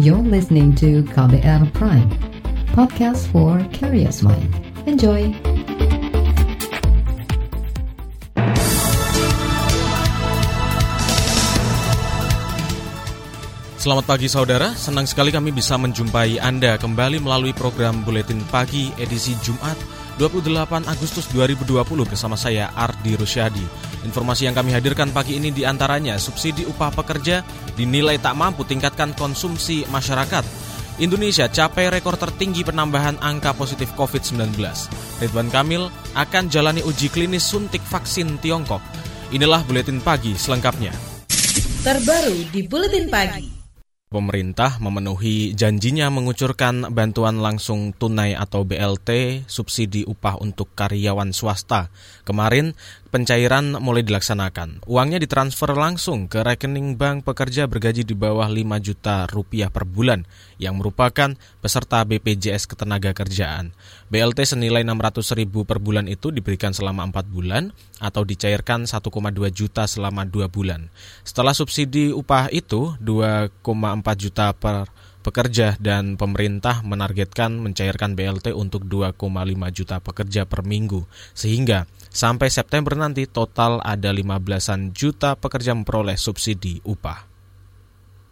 You're listening to KBR Prime, podcast for curious mind. Enjoy! Selamat pagi saudara, senang sekali kami bisa menjumpai Anda kembali melalui program Buletin Pagi edisi Jumat 28 Agustus 2020 bersama saya Ardi Rusyadi. Informasi yang kami hadirkan pagi ini di antaranya subsidi upah pekerja dinilai tak mampu tingkatkan konsumsi masyarakat. Indonesia capai rekor tertinggi penambahan angka positif COVID-19. Ridwan Kamil akan jalani uji klinis suntik vaksin Tiongkok. Inilah Buletin Pagi selengkapnya. Terbaru di Buletin Pagi. Pemerintah memenuhi janjinya mengucurkan bantuan langsung tunai atau BLT subsidi upah untuk karyawan swasta. Kemarin pencairan mulai dilaksanakan. Uangnya ditransfer langsung ke rekening bank pekerja bergaji di bawah 5 juta rupiah per bulan yang merupakan peserta BPJS Ketenagakerjaan. BLT senilai 600 ribu per bulan itu diberikan selama 4 bulan atau dicairkan 1,2 juta selama 2 bulan. Setelah subsidi upah itu 2,4 juta per pekerja dan pemerintah menargetkan mencairkan BLT untuk 2,5 juta pekerja per minggu. Sehingga sampai September nanti total ada 15-an juta pekerja memperoleh subsidi upah.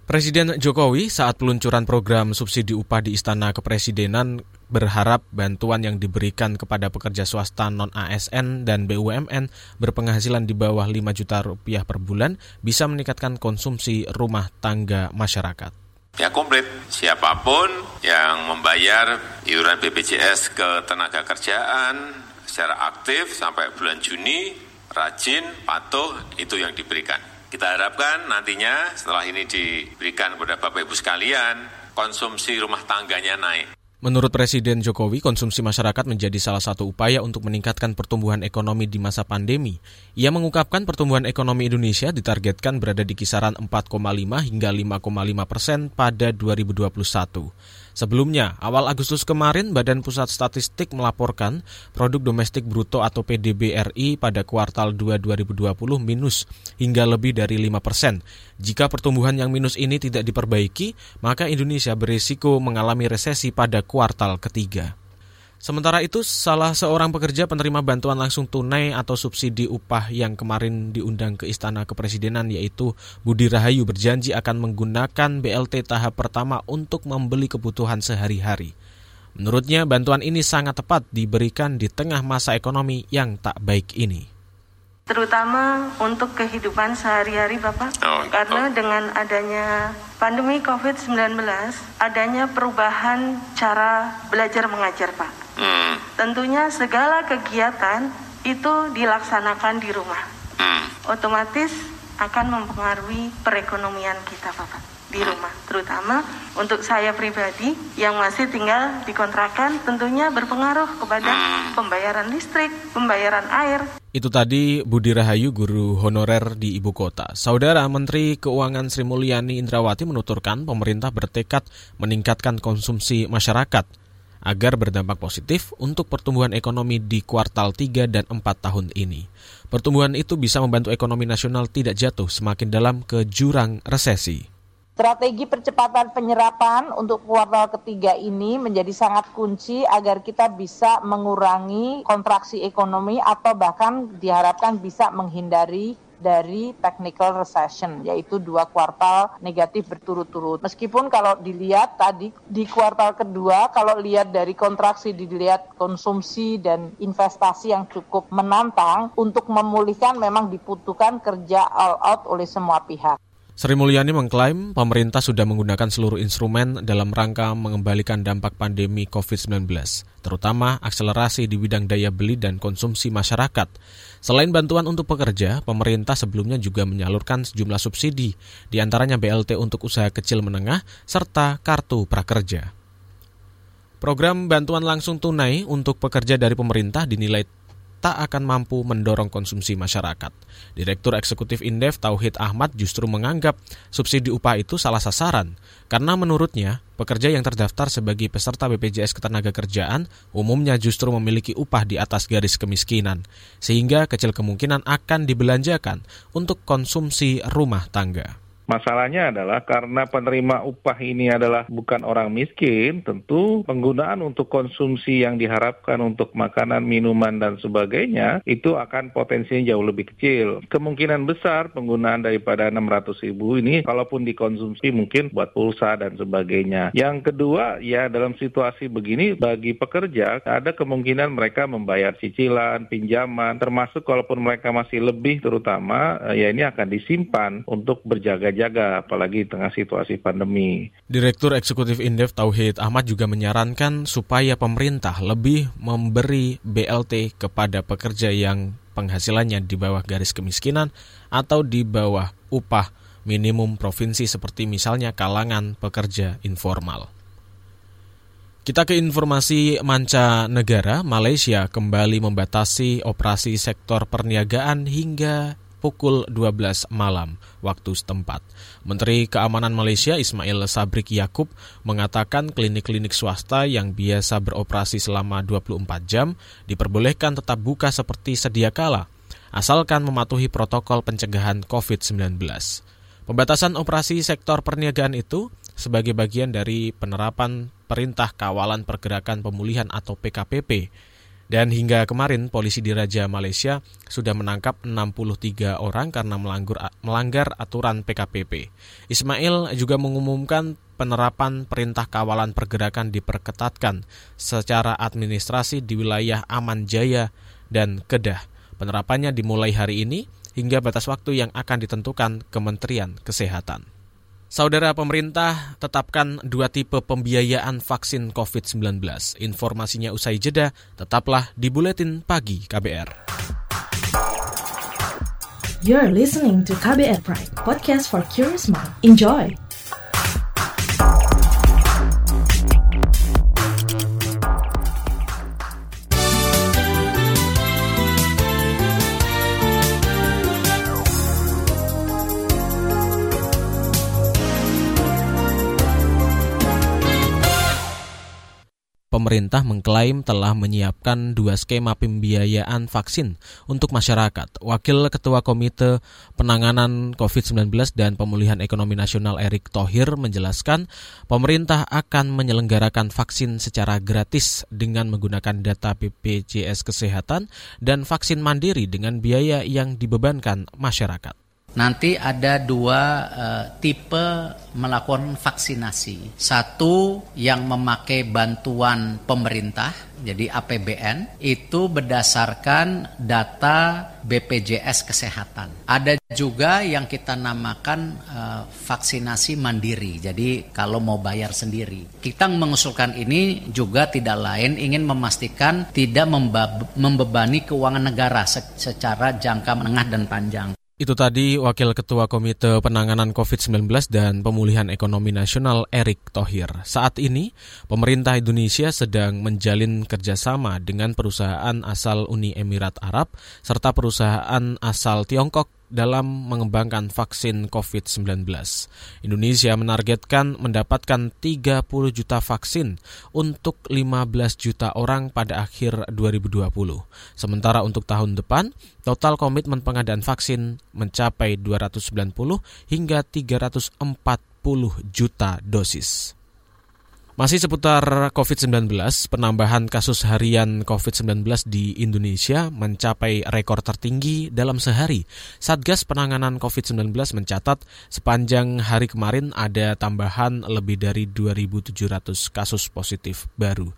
Presiden Jokowi saat peluncuran program subsidi upah di Istana Kepresidenan berharap bantuan yang diberikan kepada pekerja swasta non-ASN dan BUMN berpenghasilan di bawah 5 juta rupiah per bulan bisa meningkatkan konsumsi rumah tangga masyarakat. Ya komplit, siapa pun yang membayar iuran BPJS ke tenaga kerjaan secara aktif sampai bulan Juni, rajin, patuh, itu yang diberikan. Kita harapkan nantinya setelah ini diberikan kepada Bapak Ibu sekalian, konsumsi rumah tangganya naik. Menurut Presiden Jokowi, konsumsi masyarakat menjadi salah satu upaya untuk meningkatkan pertumbuhan ekonomi di masa pandemi. Ia mengungkapkan pertumbuhan ekonomi Indonesia ditargetkan berada di kisaran 4,5 hingga 5,5 persen pada 2021. Sebelumnya, awal Agustus kemarin Badan Pusat Statistik melaporkan produk domestik bruto atau PDB RI pada kuartal 2 2020 minus hingga lebih dari 5 persen. Jika pertumbuhan yang minus ini tidak diperbaiki, maka Indonesia berisiko mengalami resesi pada kuartal ketiga. Sementara itu, salah seorang pekerja penerima bantuan langsung tunai atau subsidi upah yang kemarin diundang ke Istana Kepresidenan yaitu Budi Rahayu berjanji akan menggunakan BLT tahap pertama untuk membeli kebutuhan sehari-hari. Menurutnya, bantuan ini sangat tepat diberikan di tengah masa ekonomi yang tak baik ini terutama untuk kehidupan sehari-hari Bapak. Oh, Karena oh. dengan adanya pandemi COVID-19, adanya perubahan cara belajar mengajar Pak. Hmm. Tentunya segala kegiatan itu dilaksanakan di rumah. Hmm. Otomatis akan mempengaruhi perekonomian kita Bapak di rumah, terutama untuk saya pribadi yang masih tinggal di kontrakan tentunya berpengaruh kepada pembayaran listrik, pembayaran air. Itu tadi Budi Rahayu, guru honorer di ibu kota. Saudara Menteri Keuangan Sri Mulyani Indrawati menuturkan pemerintah bertekad meningkatkan konsumsi masyarakat agar berdampak positif untuk pertumbuhan ekonomi di kuartal 3 dan 4 tahun ini. Pertumbuhan itu bisa membantu ekonomi nasional tidak jatuh semakin dalam ke jurang resesi. Strategi percepatan penyerapan untuk kuartal ketiga ini menjadi sangat kunci agar kita bisa mengurangi kontraksi ekonomi atau bahkan diharapkan bisa menghindari dari technical recession, yaitu dua kuartal negatif berturut-turut. Meskipun kalau dilihat tadi di kuartal kedua, kalau lihat dari kontraksi dilihat konsumsi dan investasi yang cukup menantang, untuk memulihkan memang dibutuhkan kerja all out oleh semua pihak. Sri Mulyani mengklaim pemerintah sudah menggunakan seluruh instrumen dalam rangka mengembalikan dampak pandemi COVID-19, terutama akselerasi di bidang daya beli dan konsumsi masyarakat. Selain bantuan untuk pekerja, pemerintah sebelumnya juga menyalurkan sejumlah subsidi, di antaranya BLT untuk usaha kecil menengah, serta kartu prakerja. Program bantuan langsung tunai untuk pekerja dari pemerintah dinilai tak akan mampu mendorong konsumsi masyarakat. Direktur Eksekutif Indef Tauhid Ahmad justru menganggap subsidi upah itu salah sasaran karena menurutnya pekerja yang terdaftar sebagai peserta BPJS Ketenagakerjaan umumnya justru memiliki upah di atas garis kemiskinan sehingga kecil kemungkinan akan dibelanjakan untuk konsumsi rumah tangga. Masalahnya adalah karena penerima upah ini adalah bukan orang miskin, tentu penggunaan untuk konsumsi yang diharapkan untuk makanan, minuman, dan sebagainya itu akan potensinya jauh lebih kecil. Kemungkinan besar penggunaan daripada 600 ribu ini kalaupun dikonsumsi mungkin buat pulsa dan sebagainya. Yang kedua, ya dalam situasi begini bagi pekerja ada kemungkinan mereka membayar cicilan, pinjaman, termasuk kalaupun mereka masih lebih terutama ya ini akan disimpan untuk berjaga-jaga apalagi tengah situasi pandemi. Direktur Eksekutif Indef Tauhid Ahmad juga menyarankan supaya pemerintah lebih memberi BLT kepada pekerja yang penghasilannya di bawah garis kemiskinan atau di bawah upah minimum provinsi seperti misalnya kalangan pekerja informal. Kita ke informasi manca negara, Malaysia kembali membatasi operasi sektor perniagaan hingga pukul 12 malam waktu setempat. Menteri Keamanan Malaysia Ismail Sabrik Yakub mengatakan klinik-klinik swasta yang biasa beroperasi selama 24 jam diperbolehkan tetap buka seperti sedia kala, asalkan mematuhi protokol pencegahan COVID-19. Pembatasan operasi sektor perniagaan itu sebagai bagian dari penerapan Perintah Kawalan Pergerakan Pemulihan atau PKPP dan hingga kemarin polisi di Raja Malaysia sudah menangkap 63 orang karena melanggar, aturan PKPP. Ismail juga mengumumkan penerapan perintah kawalan pergerakan diperketatkan secara administrasi di wilayah Aman Jaya dan Kedah. Penerapannya dimulai hari ini hingga batas waktu yang akan ditentukan Kementerian Kesehatan. Saudara pemerintah tetapkan dua tipe pembiayaan vaksin COVID-19. Informasinya usai jeda, tetaplah di Buletin Pagi KBR. You're listening to KBR Pride, podcast for curious mind. Enjoy! Pemerintah mengklaim telah menyiapkan dua skema pembiayaan vaksin untuk masyarakat. Wakil Ketua Komite Penanganan COVID-19 dan Pemulihan Ekonomi Nasional Erick Thohir menjelaskan pemerintah akan menyelenggarakan vaksin secara gratis dengan menggunakan data BPJS Kesehatan dan vaksin mandiri dengan biaya yang dibebankan masyarakat. Nanti ada dua uh, tipe melakukan vaksinasi. Satu yang memakai bantuan pemerintah, jadi APBN, itu berdasarkan data BPJS Kesehatan. Ada juga yang kita namakan uh, vaksinasi mandiri. Jadi kalau mau bayar sendiri. Kita mengusulkan ini juga tidak lain ingin memastikan tidak membebani keuangan negara secara jangka menengah dan panjang. Itu tadi Wakil Ketua Komite Penanganan COVID-19 dan Pemulihan Ekonomi Nasional Erick Thohir. Saat ini, pemerintah Indonesia sedang menjalin kerjasama dengan perusahaan asal Uni Emirat Arab serta perusahaan asal Tiongkok dalam mengembangkan vaksin COVID-19. Indonesia menargetkan mendapatkan 30 juta vaksin untuk 15 juta orang pada akhir 2020. Sementara untuk tahun depan, total komitmen pengadaan vaksin mencapai 290 hingga 340 juta dosis. Masih seputar COVID-19, penambahan kasus harian COVID-19 di Indonesia mencapai rekor tertinggi dalam sehari. Satgas Penanganan COVID-19 mencatat sepanjang hari kemarin ada tambahan lebih dari 2.700 kasus positif baru.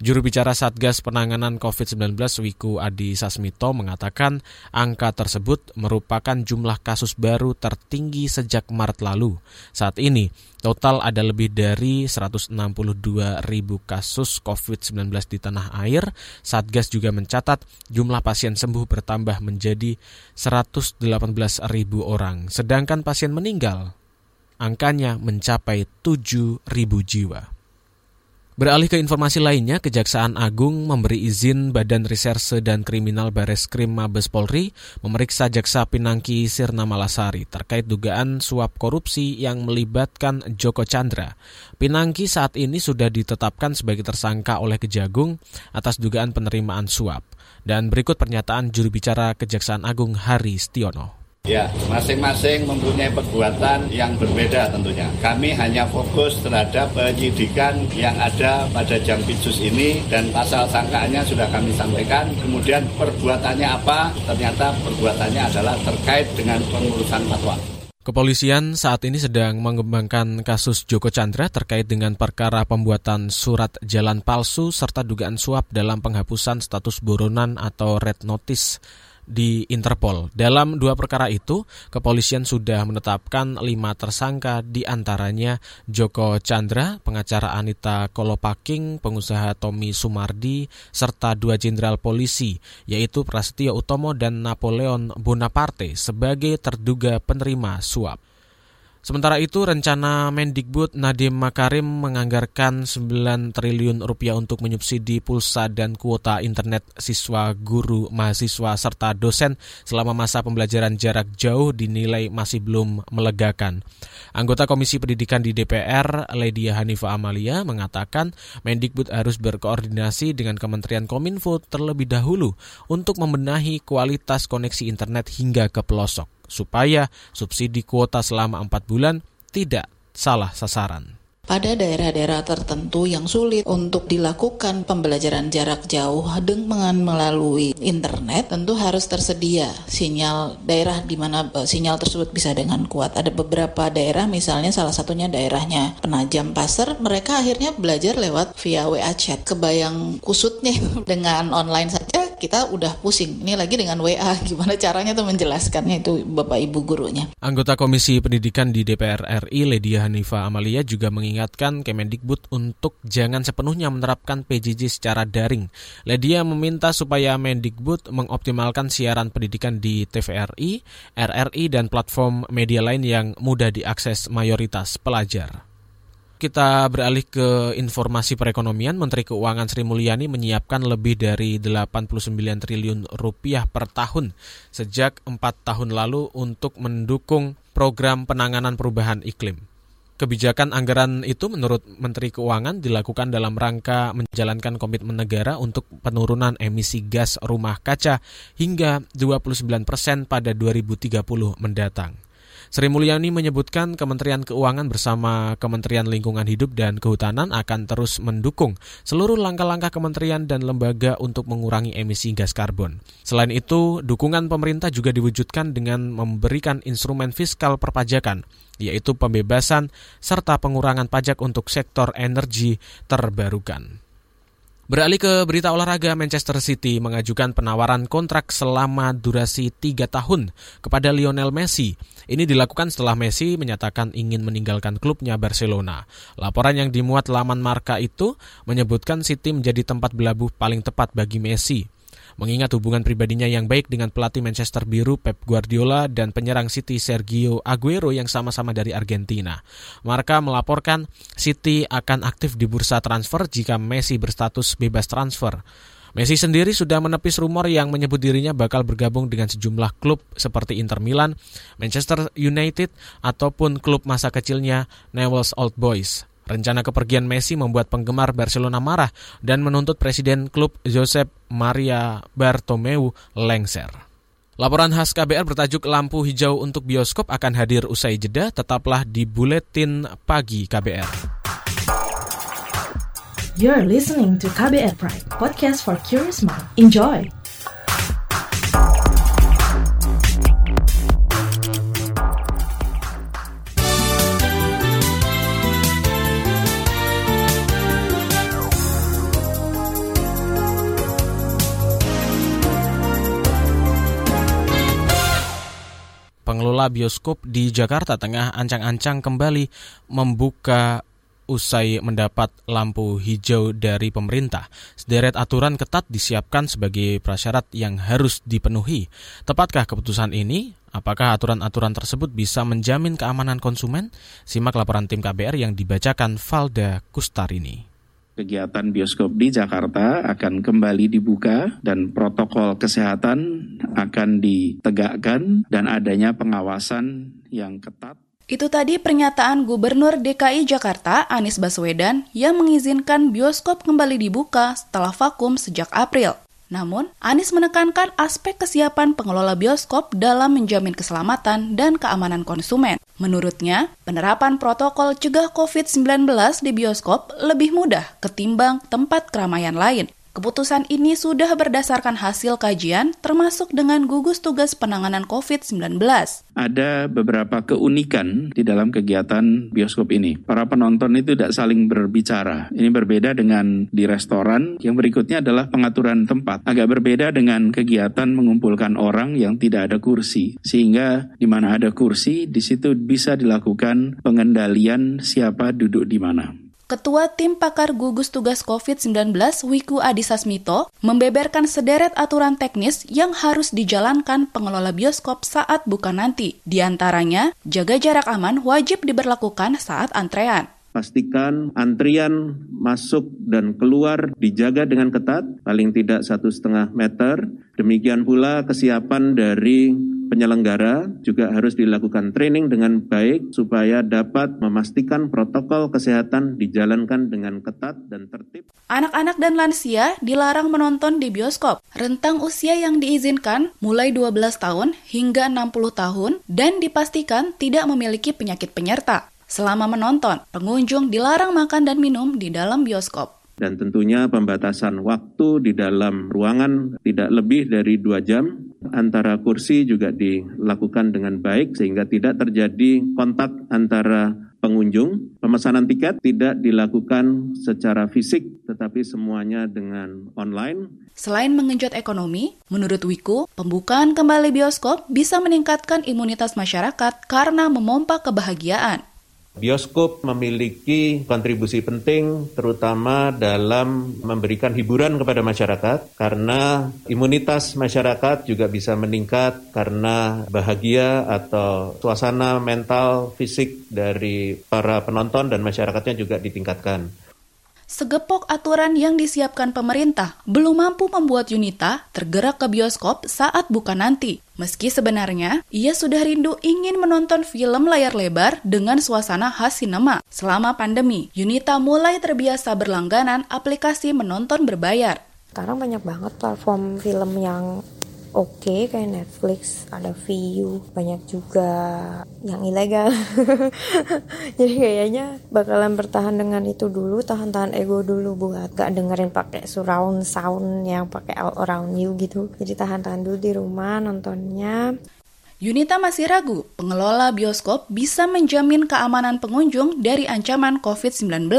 Juru bicara Satgas Penanganan COVID-19 Wiku Adi Sasmito mengatakan angka tersebut merupakan jumlah kasus baru tertinggi sejak Maret lalu. Saat ini, total ada lebih dari 162 ribu kasus COVID-19 di tanah air. Satgas juga mencatat jumlah pasien sembuh bertambah menjadi 118 ribu orang, sedangkan pasien meninggal angkanya mencapai 7 ribu jiwa. Beralih ke informasi lainnya, Kejaksaan Agung memberi izin Badan Reserse dan Kriminal Bareskrim Mabes Polri memeriksa Jaksa Pinangki Sirna Malasari terkait dugaan suap korupsi yang melibatkan Joko Chandra. Pinangki saat ini sudah ditetapkan sebagai tersangka oleh Kejagung atas dugaan penerimaan suap. Dan berikut pernyataan juru bicara Kejaksaan Agung Hari Stiono. Ya, masing-masing mempunyai perbuatan yang berbeda tentunya. Kami hanya fokus terhadap penyidikan yang ada pada jam pitsus ini dan pasal sangkaannya sudah kami sampaikan. Kemudian perbuatannya apa? Ternyata perbuatannya adalah terkait dengan pengurusan fatwa. Kepolisian saat ini sedang mengembangkan kasus Joko Chandra terkait dengan perkara pembuatan surat jalan palsu serta dugaan suap dalam penghapusan status buronan atau red notice di Interpol. Dalam dua perkara itu, kepolisian sudah menetapkan lima tersangka di antaranya Joko Chandra, pengacara Anita Kolopaking, pengusaha Tommy Sumardi, serta dua jenderal polisi, yaitu Prasetyo Utomo dan Napoleon Bonaparte sebagai terduga penerima suap. Sementara itu, rencana Mendikbud Nadiem Makarim menganggarkan 9 triliun rupiah untuk menyubsidi pulsa dan kuota internet siswa, guru, mahasiswa, serta dosen selama masa pembelajaran jarak jauh dinilai masih belum melegakan. Anggota Komisi Pendidikan di DPR, Ledia Hanifa Amalia, mengatakan Mendikbud harus berkoordinasi dengan Kementerian Kominfo terlebih dahulu untuk membenahi kualitas koneksi internet hingga ke pelosok supaya subsidi kuota selama empat bulan tidak salah sasaran pada daerah-daerah tertentu yang sulit untuk dilakukan pembelajaran jarak jauh dengan melalui internet tentu harus tersedia sinyal daerah di mana eh, sinyal tersebut bisa dengan kuat. Ada beberapa daerah misalnya salah satunya daerahnya Penajam Pasir mereka akhirnya belajar lewat via WA chat. Kebayang kusutnya dengan online kita udah pusing. Ini lagi dengan WA gimana caranya tuh menjelaskannya itu Bapak Ibu gurunya. Anggota Komisi Pendidikan di DPR RI Ledia Hanifa Amalia juga mengingat mengingatkan Kemendikbud untuk jangan sepenuhnya menerapkan PJJ secara daring. Ledia meminta supaya Mendikbud mengoptimalkan siaran pendidikan di TVRI, RRI, dan platform media lain yang mudah diakses mayoritas pelajar. Kita beralih ke informasi perekonomian. Menteri Keuangan Sri Mulyani menyiapkan lebih dari 89 triliun rupiah per tahun sejak empat tahun lalu untuk mendukung program penanganan perubahan iklim. Kebijakan anggaran itu menurut Menteri Keuangan dilakukan dalam rangka menjalankan komitmen negara untuk penurunan emisi gas rumah kaca hingga 29 persen pada 2030 mendatang. Sri Mulyani menyebutkan Kementerian Keuangan bersama Kementerian Lingkungan Hidup dan Kehutanan akan terus mendukung seluruh langkah-langkah kementerian dan lembaga untuk mengurangi emisi gas karbon. Selain itu, dukungan pemerintah juga diwujudkan dengan memberikan instrumen fiskal perpajakan yaitu pembebasan serta pengurangan pajak untuk sektor energi terbarukan. Beralih ke berita olahraga, Manchester City mengajukan penawaran kontrak selama durasi tiga tahun kepada Lionel Messi. Ini dilakukan setelah Messi menyatakan ingin meninggalkan klubnya Barcelona. Laporan yang dimuat laman Marka itu menyebutkan City menjadi tempat belabuh paling tepat bagi Messi mengingat hubungan pribadinya yang baik dengan pelatih Manchester Biru Pep Guardiola dan penyerang City Sergio Aguero yang sama-sama dari Argentina. Marka melaporkan City akan aktif di bursa transfer jika Messi berstatus bebas transfer. Messi sendiri sudah menepis rumor yang menyebut dirinya bakal bergabung dengan sejumlah klub seperti Inter Milan, Manchester United, ataupun klub masa kecilnya Newell's Old Boys. Rencana kepergian Messi membuat penggemar Barcelona marah dan menuntut presiden klub Josep Maria Bartomeu lengser. Laporan khas KBR bertajuk Lampu Hijau untuk Bioskop akan hadir usai jeda, tetaplah di Buletin Pagi KBR. You're listening to KBR Pride, podcast for curious mind. Enjoy! Pengelola bioskop di Jakarta Tengah ancang-ancang kembali membuka usai mendapat lampu hijau dari pemerintah. Sederet aturan ketat disiapkan sebagai prasyarat yang harus dipenuhi. Tepatkah keputusan ini? Apakah aturan-aturan tersebut bisa menjamin keamanan konsumen? Simak laporan tim KBR yang dibacakan Valda Kustarini kegiatan bioskop di Jakarta akan kembali dibuka dan protokol kesehatan akan ditegakkan dan adanya pengawasan yang ketat. Itu tadi pernyataan Gubernur DKI Jakarta Anies Baswedan yang mengizinkan bioskop kembali dibuka setelah vakum sejak April. Namun, Anies menekankan aspek kesiapan pengelola bioskop dalam menjamin keselamatan dan keamanan konsumen. Menurutnya, penerapan protokol cegah COVID-19 di bioskop lebih mudah ketimbang tempat keramaian lain. Keputusan ini sudah berdasarkan hasil kajian termasuk dengan gugus tugas penanganan COVID-19. Ada beberapa keunikan di dalam kegiatan bioskop ini. Para penonton itu tidak saling berbicara. Ini berbeda dengan di restoran. Yang berikutnya adalah pengaturan tempat. Agak berbeda dengan kegiatan mengumpulkan orang yang tidak ada kursi. Sehingga di mana ada kursi, di situ bisa dilakukan pengendalian siapa duduk di mana. Ketua Tim Pakar Gugus Tugas COVID-19 Wiku Adhisa Smito membeberkan sederet aturan teknis yang harus dijalankan pengelola bioskop saat buka nanti. Di antaranya, jaga jarak aman wajib diberlakukan saat antrean. Pastikan antrian masuk dan keluar dijaga dengan ketat, paling tidak satu setengah meter. Demikian pula kesiapan dari penyelenggara juga harus dilakukan training dengan baik supaya dapat memastikan protokol kesehatan dijalankan dengan ketat dan tertib. Anak-anak dan lansia dilarang menonton di bioskop. Rentang usia yang diizinkan mulai 12 tahun hingga 60 tahun dan dipastikan tidak memiliki penyakit penyerta. Selama menonton, pengunjung dilarang makan dan minum di dalam bioskop dan tentunya pembatasan waktu di dalam ruangan tidak lebih dari dua jam antara kursi juga dilakukan dengan baik sehingga tidak terjadi kontak antara pengunjung. Pemesanan tiket tidak dilakukan secara fisik tetapi semuanya dengan online. Selain mengenjot ekonomi, menurut Wiku, pembukaan kembali bioskop bisa meningkatkan imunitas masyarakat karena memompa kebahagiaan. Bioskop memiliki kontribusi penting terutama dalam memberikan hiburan kepada masyarakat karena imunitas masyarakat juga bisa meningkat karena bahagia atau suasana mental fisik dari para penonton dan masyarakatnya juga ditingkatkan. Segepok aturan yang disiapkan pemerintah belum mampu membuat Yunita tergerak ke bioskop saat buka nanti. Meski sebenarnya ia sudah rindu ingin menonton film layar lebar dengan suasana khas sinema. Selama pandemi, Yunita mulai terbiasa berlangganan aplikasi menonton berbayar. Sekarang banyak banget platform film yang oke okay, kayak Netflix ada view banyak juga yang ilegal. Jadi kayaknya bakalan bertahan dengan itu dulu tahan-tahan ego dulu buat gak dengerin pakai surround sound yang pakai all around you gitu. Jadi tahan-tahan dulu di rumah nontonnya. Yunita masih ragu, pengelola bioskop bisa menjamin keamanan pengunjung dari ancaman COVID-19.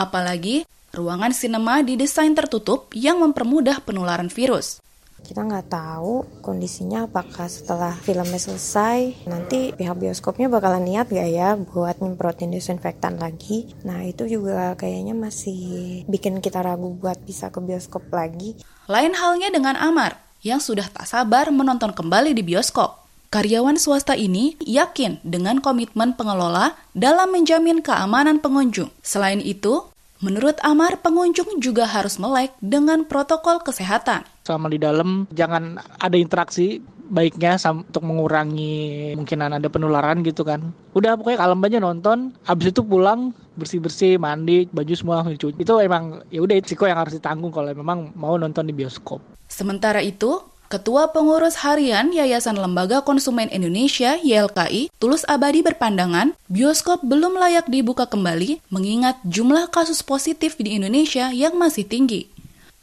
Apalagi, ruangan sinema didesain tertutup yang mempermudah penularan virus kita nggak tahu kondisinya apakah setelah filmnya selesai nanti pihak bioskopnya bakalan niat gak ya buat nyemprotin desinfektan lagi. Nah itu juga kayaknya masih bikin kita ragu buat bisa ke bioskop lagi. Lain halnya dengan Amar yang sudah tak sabar menonton kembali di bioskop. Karyawan swasta ini yakin dengan komitmen pengelola dalam menjamin keamanan pengunjung. Selain itu, menurut Amar, pengunjung juga harus melek dengan protokol kesehatan sama di dalam jangan ada interaksi baiknya untuk mengurangi kemungkinan ada penularan gitu kan. Udah pokoknya kalem aja nonton, habis itu pulang bersih-bersih, mandi, baju semua cuci. Itu emang ya udah risiko yang harus ditanggung kalau memang mau nonton di bioskop. Sementara itu, Ketua Pengurus Harian Yayasan Lembaga Konsumen Indonesia YLKI, Tulus Abadi berpandangan, bioskop belum layak dibuka kembali mengingat jumlah kasus positif di Indonesia yang masih tinggi.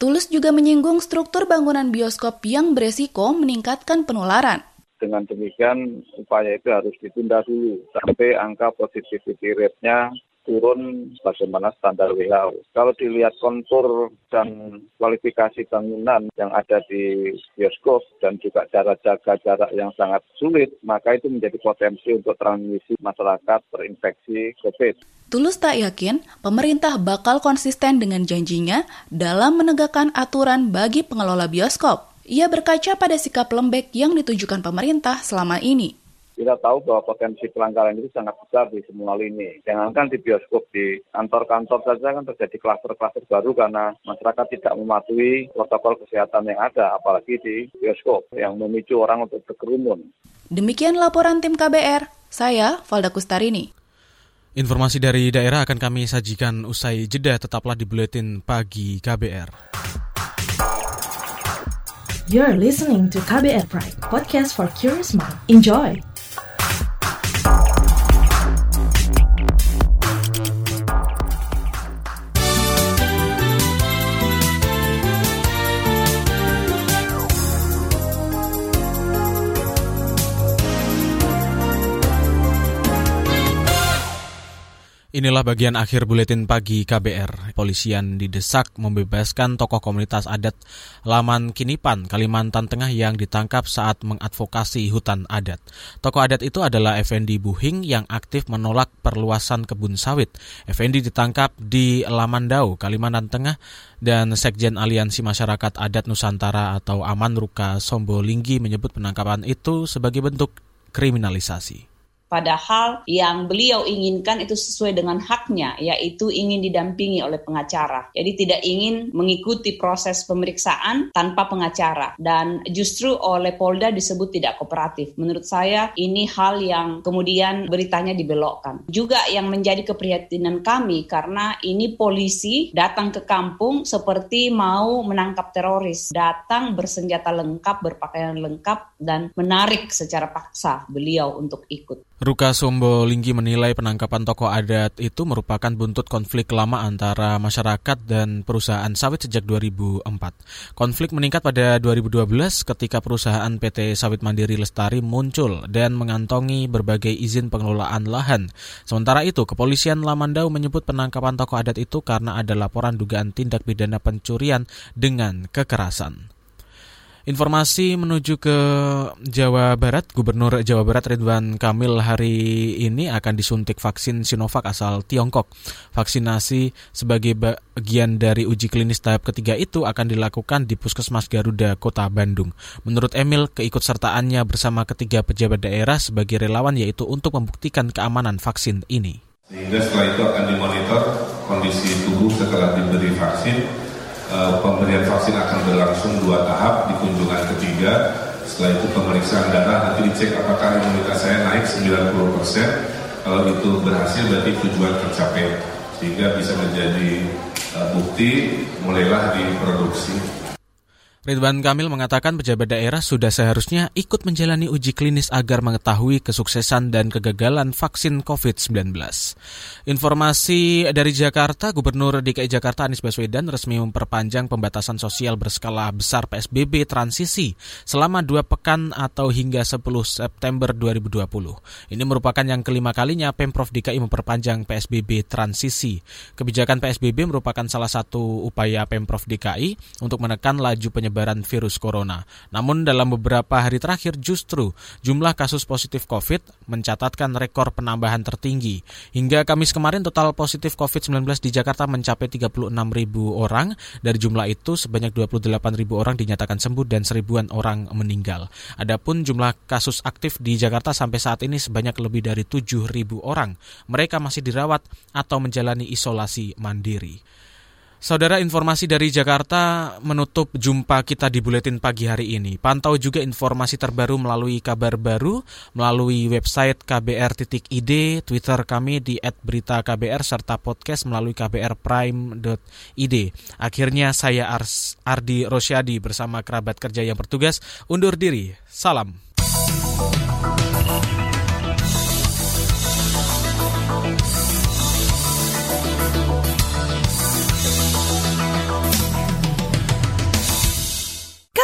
Tulus juga menyinggung struktur bangunan bioskop yang beresiko meningkatkan penularan. Dengan demikian, upaya itu harus ditunda dulu sampai angka positivity rate-nya turun bagaimana standar WHO. Kalau dilihat kontur dan kualifikasi bangunan yang ada di bioskop dan juga cara jaga jarak yang sangat sulit, maka itu menjadi potensi untuk transmisi masyarakat terinfeksi COVID. Tulus tak yakin pemerintah bakal konsisten dengan janjinya dalam menegakkan aturan bagi pengelola bioskop. Ia berkaca pada sikap lembek yang ditujukan pemerintah selama ini kita tahu bahwa potensi pelanggaran itu sangat besar di semua lini. Jangankan di bioskop, di kantor-kantor saja kan terjadi klaster-klaster baru karena masyarakat tidak mematuhi protokol kesehatan yang ada, apalagi di bioskop yang memicu orang untuk berkerumun. Demikian laporan tim KBR, saya Valda Kustarini. Informasi dari daerah akan kami sajikan usai jeda, tetaplah di Buletin Pagi KBR. You're listening to KBR Pride, podcast for curious mind. Enjoy! Inilah bagian akhir buletin pagi KBR. Polisian didesak membebaskan tokoh komunitas adat Laman Kinipan, Kalimantan Tengah yang ditangkap saat mengadvokasi hutan adat. Tokoh adat itu adalah Effendi Buhing yang aktif menolak perluasan kebun sawit. Effendi ditangkap di Lamandau, Kalimantan Tengah dan Sekjen Aliansi Masyarakat Adat Nusantara atau Aman Ruka Sombolinggi menyebut penangkapan itu sebagai bentuk kriminalisasi. Padahal yang beliau inginkan itu sesuai dengan haknya, yaitu ingin didampingi oleh pengacara. Jadi tidak ingin mengikuti proses pemeriksaan tanpa pengacara. Dan justru oleh Polda disebut tidak kooperatif. Menurut saya ini hal yang kemudian beritanya dibelokkan. Juga yang menjadi keprihatinan kami karena ini polisi datang ke kampung seperti mau menangkap teroris. Datang bersenjata lengkap, berpakaian lengkap, dan menarik secara paksa beliau untuk ikut. Ruka Sombo Linggi menilai penangkapan tokoh adat itu merupakan buntut konflik lama antara masyarakat dan perusahaan sawit sejak 2004. Konflik meningkat pada 2012 ketika perusahaan PT Sawit Mandiri Lestari muncul dan mengantongi berbagai izin pengelolaan lahan. Sementara itu, kepolisian Lamandau menyebut penangkapan tokoh adat itu karena ada laporan dugaan tindak pidana pencurian dengan kekerasan. Informasi menuju ke Jawa Barat, Gubernur Jawa Barat Ridwan Kamil hari ini akan disuntik vaksin Sinovac asal Tiongkok. Vaksinasi sebagai bagian dari uji klinis tahap ketiga itu akan dilakukan di Puskesmas Garuda, Kota Bandung. Menurut Emil, keikutsertaannya bersama ketiga pejabat daerah sebagai relawan yaitu untuk membuktikan keamanan vaksin ini. Sehingga setelah itu akan dimonitor kondisi tubuh setelah diberi vaksin pemberian vaksin akan berlangsung dua tahap di kunjungan ketiga. Setelah itu pemeriksaan darah nanti dicek apakah imunitas saya naik 90 persen. Kalau itu berhasil berarti tujuan tercapai sehingga bisa menjadi uh, bukti mulailah diproduksi. Ridwan Kamil mengatakan pejabat daerah sudah seharusnya ikut menjalani uji klinis agar mengetahui kesuksesan dan kegagalan vaksin COVID-19. Informasi dari Jakarta, Gubernur DKI Jakarta Anies Baswedan resmi memperpanjang pembatasan sosial berskala besar PSBB transisi selama dua pekan atau hingga 10 September 2020. Ini merupakan yang kelima kalinya Pemprov DKI memperpanjang PSBB transisi. Kebijakan PSBB merupakan salah satu upaya Pemprov DKI untuk menekan laju penyebaran penyebaran virus corona. Namun dalam beberapa hari terakhir justru jumlah kasus positif COVID mencatatkan rekor penambahan tertinggi. Hingga Kamis kemarin total positif COVID-19 di Jakarta mencapai 36 ribu orang. Dari jumlah itu sebanyak 28 ribu orang dinyatakan sembuh dan seribuan orang meninggal. Adapun jumlah kasus aktif di Jakarta sampai saat ini sebanyak lebih dari 7 ribu orang. Mereka masih dirawat atau menjalani isolasi mandiri. Saudara informasi dari Jakarta menutup jumpa kita di buletin pagi hari ini. Pantau juga informasi terbaru melalui kabar baru, melalui website kbr.id, Twitter kami di @beritaKBR serta podcast melalui kbrprime.id. Akhirnya saya Ars, Ardi Rosyadi bersama kerabat kerja yang bertugas undur diri. Salam.